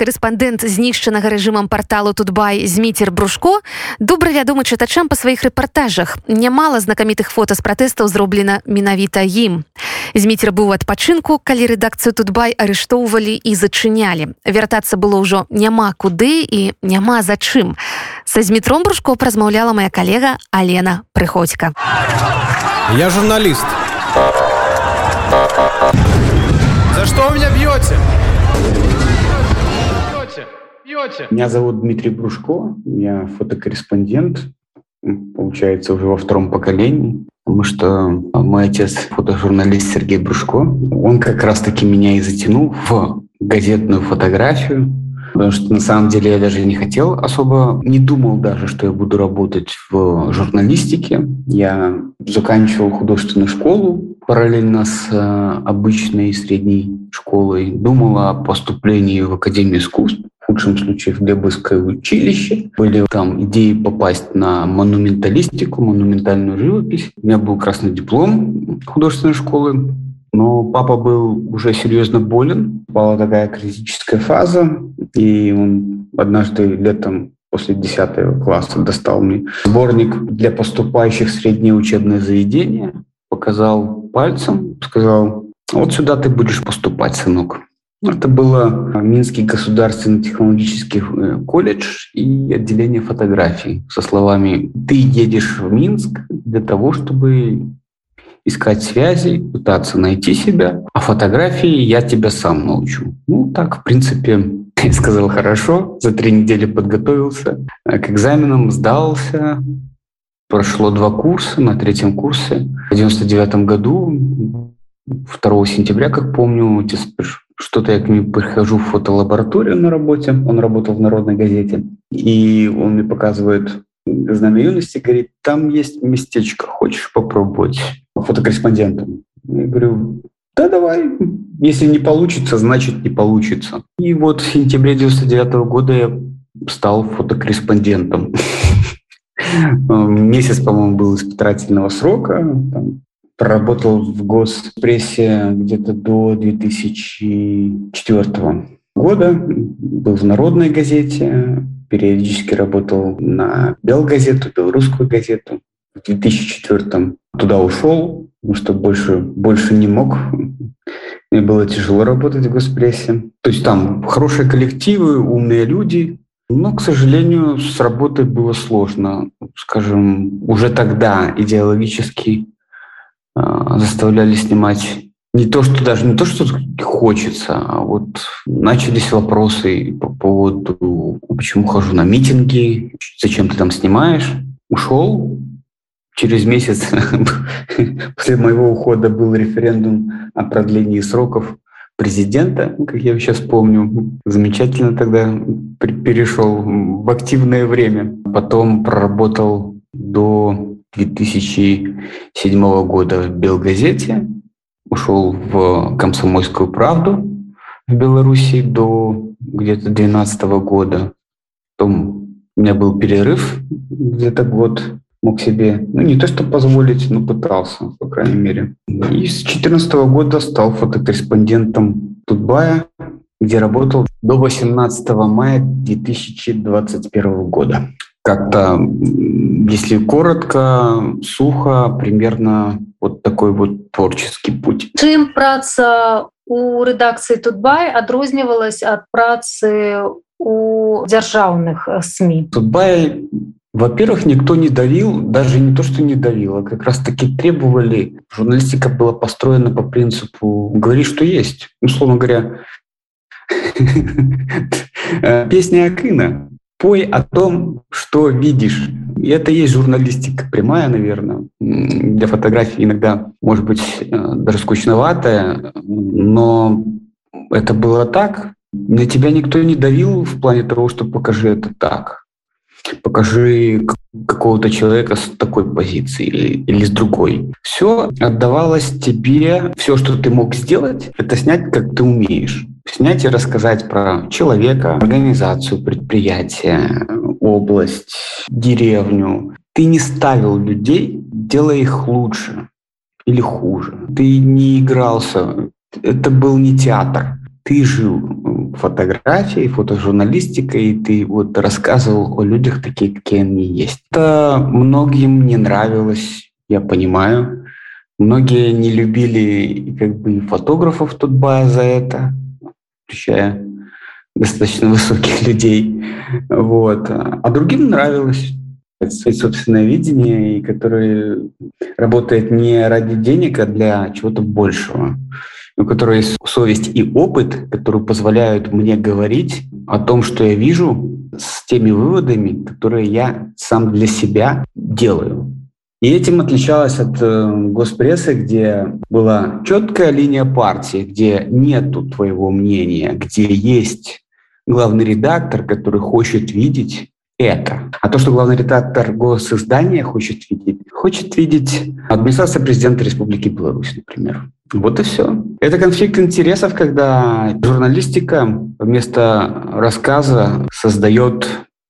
Карэспандэнт знішчанага рэжымам парталу Тутбай Зміцер Брушко добра вядомы чытачам па сваіх рэпартажах. Нямала знакамітых фота з пратэстаў зроблена менавіта ім. Зміцер быў у адпачынку, калі рэдакцыю Тутбай арыштоўвалі і зачынялі. Вяртацца было ўжо няма куды і няма за чым. Са змітром Брушко празмаўляла моя калега Алена Прыходька. Я журналист. За что вы меня бьете? Бьете? Меня зовут Дмитрий Брушко, я фотокорреспондент, получается, уже во втором поколении, потому что мой отец фотожурналист Сергей Брушко. Он как раз-таки меня и затянул в газетную фотографию, Потому что на самом деле я даже не хотел особо, не думал даже, что я буду работать в журналистике. Я заканчивал художественную школу параллельно с э, обычной средней школой. Думал о поступлении в Академию искусств худшем случае в Глебовское училище. Были там идеи попасть на монументалистику, монументальную живопись. У меня был красный диплом художественной школы. Но папа был уже серьезно болен. Была такая критическая фаза. И он однажды летом после 10 класса достал мне сборник для поступающих в среднее учебное заведение, показал пальцем, сказал, вот сюда ты будешь поступать, сынок. Это было Минский государственный технологический э, колледж и отделение фотографий со словами «Ты едешь в Минск для того, чтобы искать связи, пытаться найти себя, а фотографии я тебя сам научу». Ну, так, в принципе, я сказал «хорошо», за три недели подготовился, э, к экзаменам сдался, прошло два курса, на третьем курсе в 99 году 2 сентября, как помню, что-то я к нему прихожу в фотолабораторию на работе, он работал в «Народной газете», и он мне показывает знамя юности, говорит, там есть местечко, хочешь попробовать фотокорреспондентом? Я говорю, да, давай. Если не получится, значит не получится. И вот в сентябре 99 -го года я стал фотокорреспондентом. Месяц, по-моему, был испытательного срока. Там проработал в госпрессе где-то до 2004 года, был в «Народной газете», периодически работал на «Белгазету», «Белорусскую газету». В 2004 туда ушел, потому что больше, больше не мог. Мне было тяжело работать в госпрессе. То есть там хорошие коллективы, умные люди, но, к сожалению, с работой было сложно. Скажем, уже тогда идеологически заставляли снимать не то, что даже не то, что хочется, а вот начались вопросы по поводу, почему хожу на митинги, зачем ты там снимаешь. Ушел. Через месяц после моего ухода был референдум о продлении сроков президента, как я сейчас помню. Замечательно тогда перешел в активное время. Потом проработал до 2007 года в Белгазете, ушел в «Комсомольскую правду» в Беларуси до где-то 2012 года. Потом у меня был перерыв где-то год, мог себе, ну не то что позволить, но пытался, по крайней мере. И с 2014 года стал фотокорреспондентом Тутбая, где работал до 18 мая 2021 года как-то, если коротко, сухо, примерно вот такой вот творческий путь. Чым праца у рэдакцыі Тутбай адрознівалась ад працы у дзяржаўных э, СМИ? Тутбай во-первых, никто не давил, даже не то, что не давил, а как раз-таки требовали. Журналистика была построена по принципу «говори, что есть». Условно говоря, песня Акына Пой о том, что видишь. И это есть журналистика прямая, наверное. Для фотографии иногда, может быть, э, даже скучноватая, но это было так. На тебя никто не давил в плане того, что покажи это так. Покажи какого-то человека с такой позиции или, или с другой. Все отдавалось тебе, все, что ты мог сделать, это снять, как ты умеешь снять и рассказать про человека, организацию, предприятие, область, деревню. Ты не ставил людей, делая их лучше или хуже. Ты не игрался. Это был не театр. Ты жил фотографией, фотожурналистикой, и ты вот рассказывал о людях такие, какие они есть. Это многим не нравилось, я понимаю. Многие не любили как бы фотографов Тутбая за это, включая достаточно высоких людей. Вот. А другим нравилось свое собственное видение, и который работает не ради денег, а для чего-то большего. У которого есть совесть и опыт, которые позволяют мне говорить о том, что я вижу, с теми выводами, которые я сам для себя делаю. И этим отличалось от э, госпрессы, где была четкая линия партии, где нету твоего мнения, где есть главный редактор, который хочет видеть это. А то, что главный редактор госиздания хочет видеть, хочет видеть администрация президента Республики Беларусь, например. Вот и все. Это конфликт интересов, когда журналистика вместо рассказа создает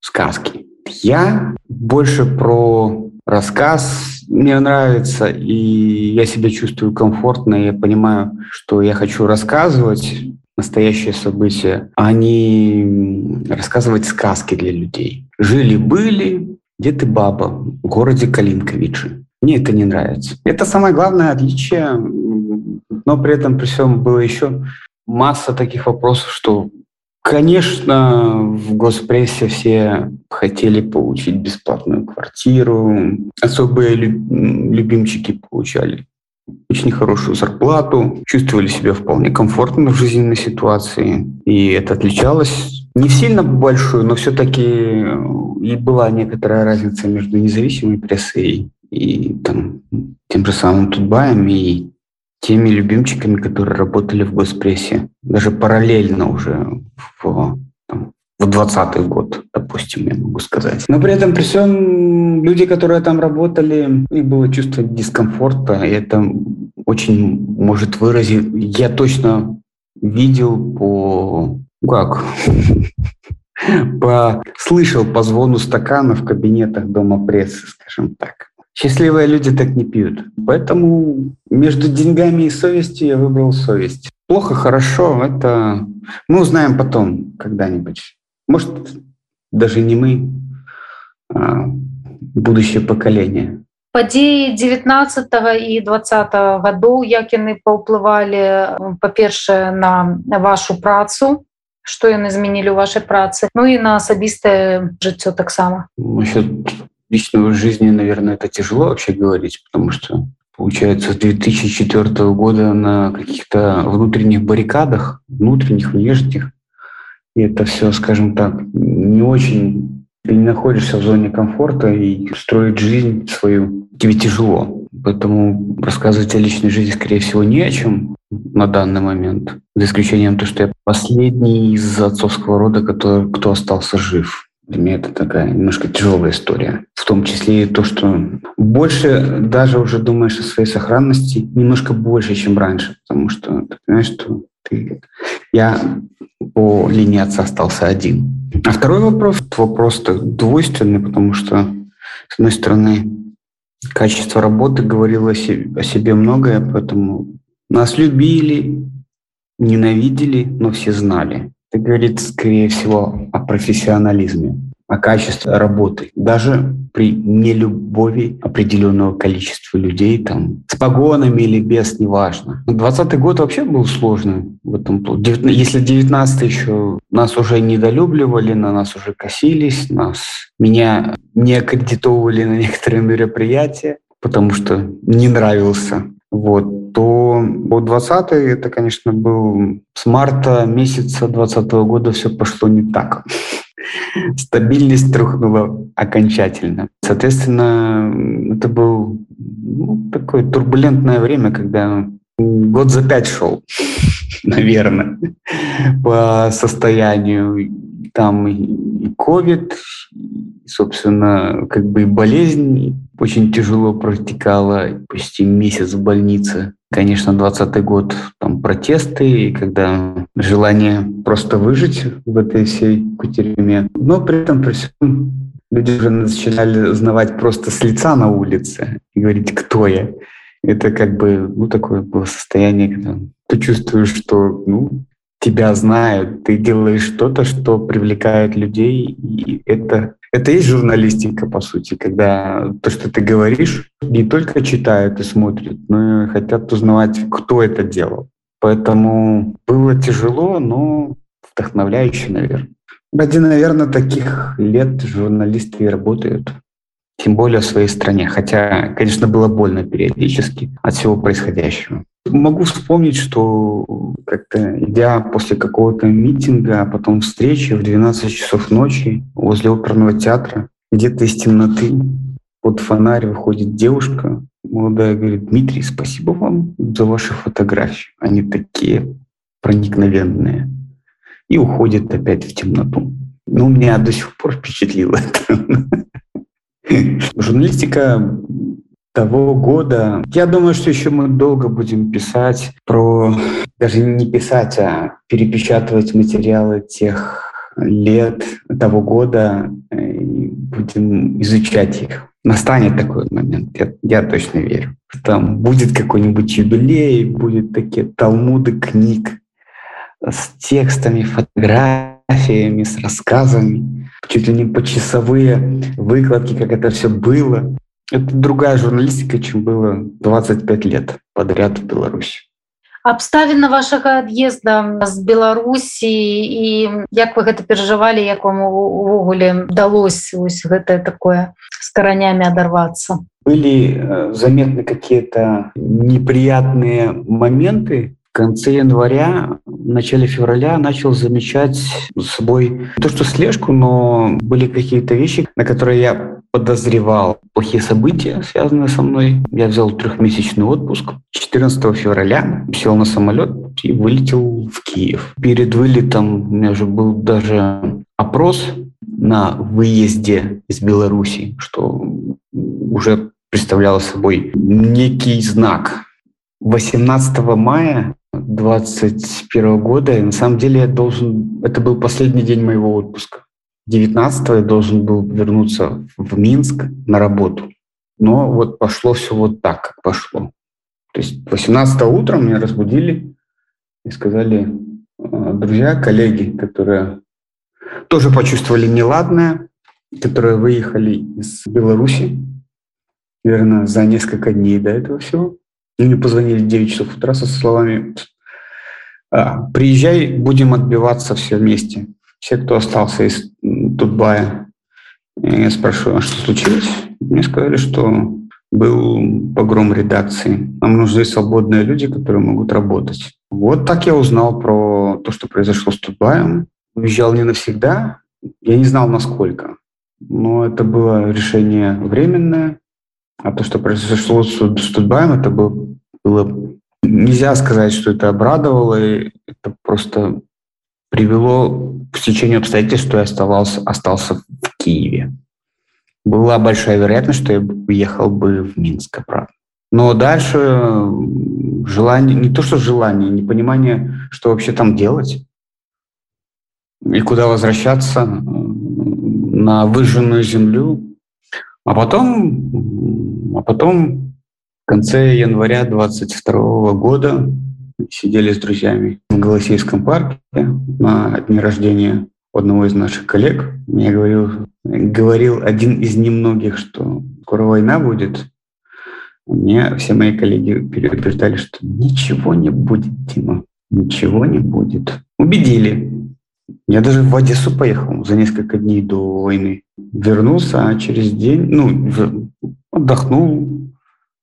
сказки. Я больше про рассказ мне нравится, и я себя чувствую комфортно, я понимаю, что я хочу рассказывать настоящее событие, а не рассказывать сказки для людей. Жили-были дед и баба в городе Калинковичи. Мне это не нравится. Это самое главное отличие, но при этом при всем было еще масса таких вопросов, что, конечно, в госпрессе все хотели получить бесплатную квартиру, особые любимчики получали очень хорошую зарплату, чувствовали себя вполне комфортно в жизненной ситуации. И это отличалось не сильно большую, но все-таки э, и была некоторая разница между независимой прессой и там, тем же самым Тутбаем и теми любимчиками, которые работали в госпрессе. Даже параллельно уже в, в 20 год, допустим, я могу сказать. Но при этом, при всем, люди, которые там работали, у них было чувство дискомфорта, и это очень может выразить... Я точно видел по... Как? по, слышал по звону стакана в кабинетах Дома прессы, скажем так. Счастливые люди так не пьют. Поэтому между деньгами и совестью я выбрал совесть. Плохо, хорошо, это мы узнаем потом когда-нибудь. Может, даже не мы, а будущее поколение. падзеі 19 і 20 гадоў як яны паўплывалі па-першае на вашу працу што яны змянілі ў вашай працы ну і на асабістае жыццё таксама личного жизни наверное это тяжело вообще говорить потому что получается с 2004 года на каких-то внутренних баррикадах внутренних внешних и это все скажем так не очень ты не находишься в зоне комфорта и строить жизнь свою тебе тяжело. Поэтому рассказывать о личной жизни, скорее всего, не о чем на данный момент. За исключением того, что я последний из отцовского рода, который, кто остался жив. Для меня это такая немножко тяжелая история. В том числе и то, что больше даже уже думаешь о своей сохранности, немножко больше, чем раньше. Потому что ты понимаешь, что. Я по линии отца остался один. А второй вопрос, вопрос двойственный, потому что, с одной стороны, качество работы говорило о себе, о себе многое, поэтому нас любили, ненавидели, но все знали. Это говорит, скорее всего, о профессионализме о качестве работы. Даже при нелюбови определенного количества людей, там, с погонами или без, неважно. 20 год вообще был сложный в этом плане. Если 19 еще нас уже недолюбливали, на нас уже косились, нас, меня не аккредитовывали на некоторые мероприятия, потому что не нравился. Вот, то по 20 это, конечно, был с марта месяца 20 года все пошло не так стабильность рухнула окончательно. Соответственно, это был ну, такое турбулентное время, когда год за пять шел, наверное, по состоянию. Там и ковид, собственно, как бы и болезнь очень тяжело протекала, почти месяц в больнице. Конечно, 20 год там протесты, и когда желание просто выжить в этой всей кутерьме. Но при этом при всем люди уже начинали знавать просто с лица на улице и говорить, кто я. Это как бы, ну, такое было состояние, когда ты чувствуешь, что, ну, тебя знают, ты делаешь что-то, что привлекает людей, и это, это есть журналистика, по сути, когда то, что ты говоришь, не только читают и смотрят, но и хотят узнавать, кто это делал. Поэтому было тяжело, но вдохновляюще, наверное. Ради, наверное, таких лет журналисты и работают тем более в своей стране. Хотя, конечно, было больно периодически от всего происходящего. Могу вспомнить, что как-то идя после какого-то митинга, а потом встречи в 12 часов ночи возле оперного театра, где-то из темноты под фонарь выходит девушка молодая, говорит, Дмитрий, спасибо вам за ваши фотографии. Они такие проникновенные. И уходит опять в темноту. Ну, меня до сих пор впечатлило это. Журналистика того года. Я думаю, что еще мы долго будем писать про, даже не писать, а перепечатывать материалы тех лет того года и будем изучать их. Настанет такой момент, я, я точно верю. Там будет какой-нибудь юбилей, будет такие талмуды книг с текстами, фотографиями, с рассказами чуть ли не почасовые выкладки, как это все было. Это другая журналистика, чем было 25 лет подряд в Беларуси. Абставіна вашага ад'езда з Беларусі і як вы гэта перажывалі, як вам увогуле удалось вось гэтае такое с коранями оторваться? Были э, заметны какие-то неприятные моменты, в конце января, в начале февраля начал замечать за собой то, что слежку, но были какие-то вещи, на которые я подозревал плохие события, связанные со мной. Я взял трехмесячный отпуск. 14 февраля сел на самолет и вылетел в Киев. Перед вылетом у меня уже был даже опрос на выезде из Беларуси, что уже представляло собой некий знак. 18 мая 2021 года. И на самом деле я должен... Это был последний день моего отпуска. 19 я должен был вернуться в Минск на работу. Но вот пошло все вот так, как пошло. То есть 18 утром меня разбудили и сказали, «А, друзья, коллеги, которые тоже почувствовали неладное, которые выехали из Беларуси, наверное, за несколько дней до этого всего, мне позвонили в 9 часов утра со словами «А, «Приезжай, будем отбиваться все вместе». Все, кто остался из Тутбая. Я спрашиваю, а что случилось? Мне сказали, что был погром редакции. Нам нужны свободные люди, которые могут работать. Вот так я узнал про то, что произошло с Тутбаем. Уезжал не навсегда. Я не знал, насколько. Но это было решение временное. А то, что произошло с Тутбаем, это было было... Нельзя сказать, что это обрадовало, это просто привело к стечению обстоятельств, что я оставался, остался в Киеве. Была большая вероятность, что я уехал бы в Минск обратно. Но дальше желание, не то что желание, непонимание, что вообще там делать и куда возвращаться на выжженную землю. А потом, а потом в конце января 22 года сидели с друзьями в Голосейском парке на дне рождения одного из наших коллег. Мне говорил, говорил один из немногих, что скоро война будет. Мне все мои коллеги предупреждали, что ничего не будет, Дима, ничего не будет. Убедили. Я даже в Одессу поехал за несколько дней до войны. Вернулся, а через день, ну, отдохнул,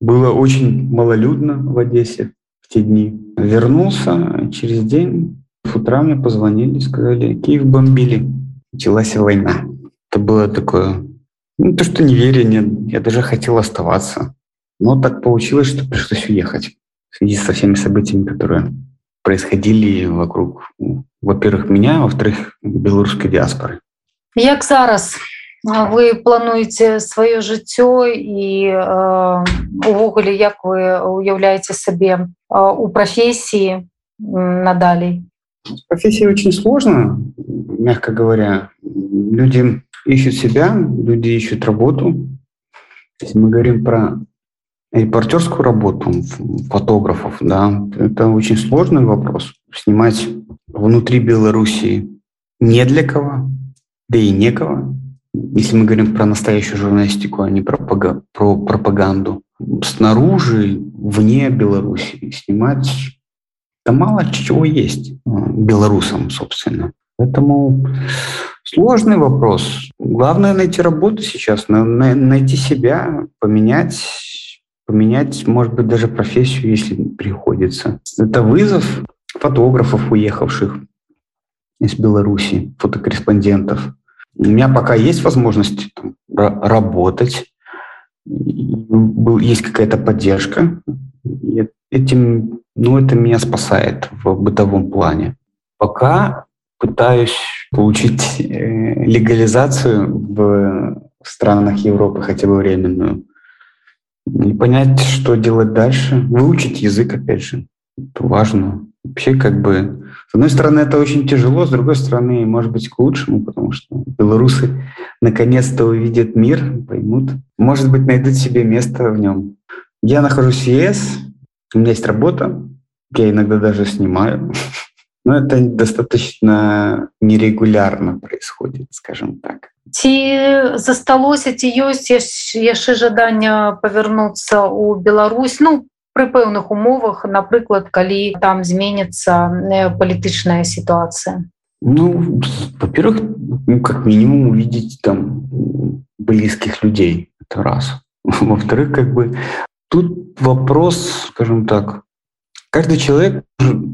было очень малолюдно в Одессе в те дни. Вернулся через день, в утра мне позвонили, сказали, Киев бомбили, началась война. Это было такое, ну, то, что неверие, я даже хотел оставаться. Но так получилось, что пришлось уехать в связи со всеми событиями, которые происходили вокруг, во-первых, меня, во-вторых, белорусской диаспоры. Як зараз вы плануеце сваё жыццё і э, увогуле як вы уяўляеце сабе э, у профессии надалей профессии очень сложно мягко говоря люди ищут себя люди ищут работу если мы говорим про репортерскую работу фотографов, да, это очень сложный вопрос. Снимать внутри Белоруссии не для кого, да и некого. Если мы говорим про настоящую журналистику, а не про, про пропаганду. Снаружи, вне Беларуси снимать да мало чего есть белорусам, собственно. Поэтому сложный вопрос. Главное найти работу сейчас, найти себя, поменять поменять, может быть, даже профессию, если приходится. Это вызов фотографов, уехавших из Беларуси, фотокорреспондентов. У меня пока есть возможность там, работать, есть какая-то поддержка. Этим, ну, это меня спасает в бытовом плане. Пока пытаюсь получить э, легализацию в странах Европы, хотя бы временную и понять, что делать дальше, выучить язык, опять же, это важно Вообще, как бы, с одной стороны, это очень тяжело, с другой стороны, может быть, к лучшему, потому что белорусы наконец-то увидят мир, поймут, может быть, найдут себе место в нем. Я нахожусь в ЕС, у меня есть работа, я иногда даже снимаю, но это достаточно нерегулярно происходит, скажем так. ці засталося ці ёсць яшчэ жаданне павярнуцца ў Беларусь ну пры пэўных умовах напрыклад калі там зменится палітычная сітуацыя ну во-первых ну, как минимум увидеть там близких людей это раз во-вторых как бы тут вопрос скажем так каждый человек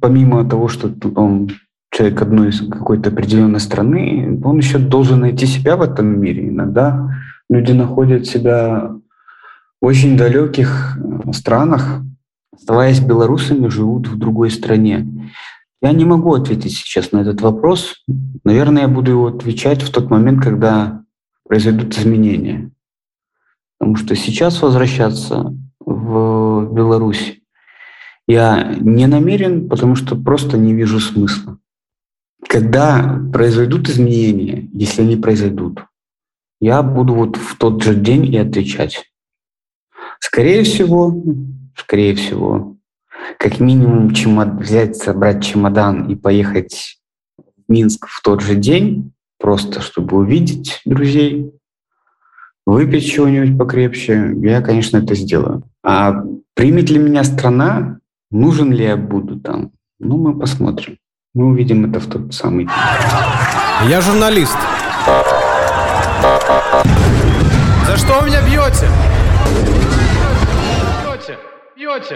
помимо того что он человек одной из какой-то определенной страны, он еще должен найти себя в этом мире. Иногда люди находят себя в очень далеких э, странах, оставаясь белорусами, живут в другой стране. Я не могу ответить сейчас на этот вопрос. Наверное, я буду его отвечать в тот момент, когда произойдут изменения. Потому что сейчас возвращаться в Беларусь я не намерен, потому что просто не вижу смысла. Когда произойдут изменения, если они произойдут, я буду вот в тот же день и отвечать. Скорее всего, скорее всего, как минимум чемод... взять, собрать чемодан и поехать в Минск в тот же день, просто чтобы увидеть друзей, выпить чего-нибудь покрепче, я, конечно, это сделаю. А примет ли меня страна, нужен ли я буду там, ну, мы посмотрим. Мы увидим это в тот самый день. Я журналист. За что вы меня бьете?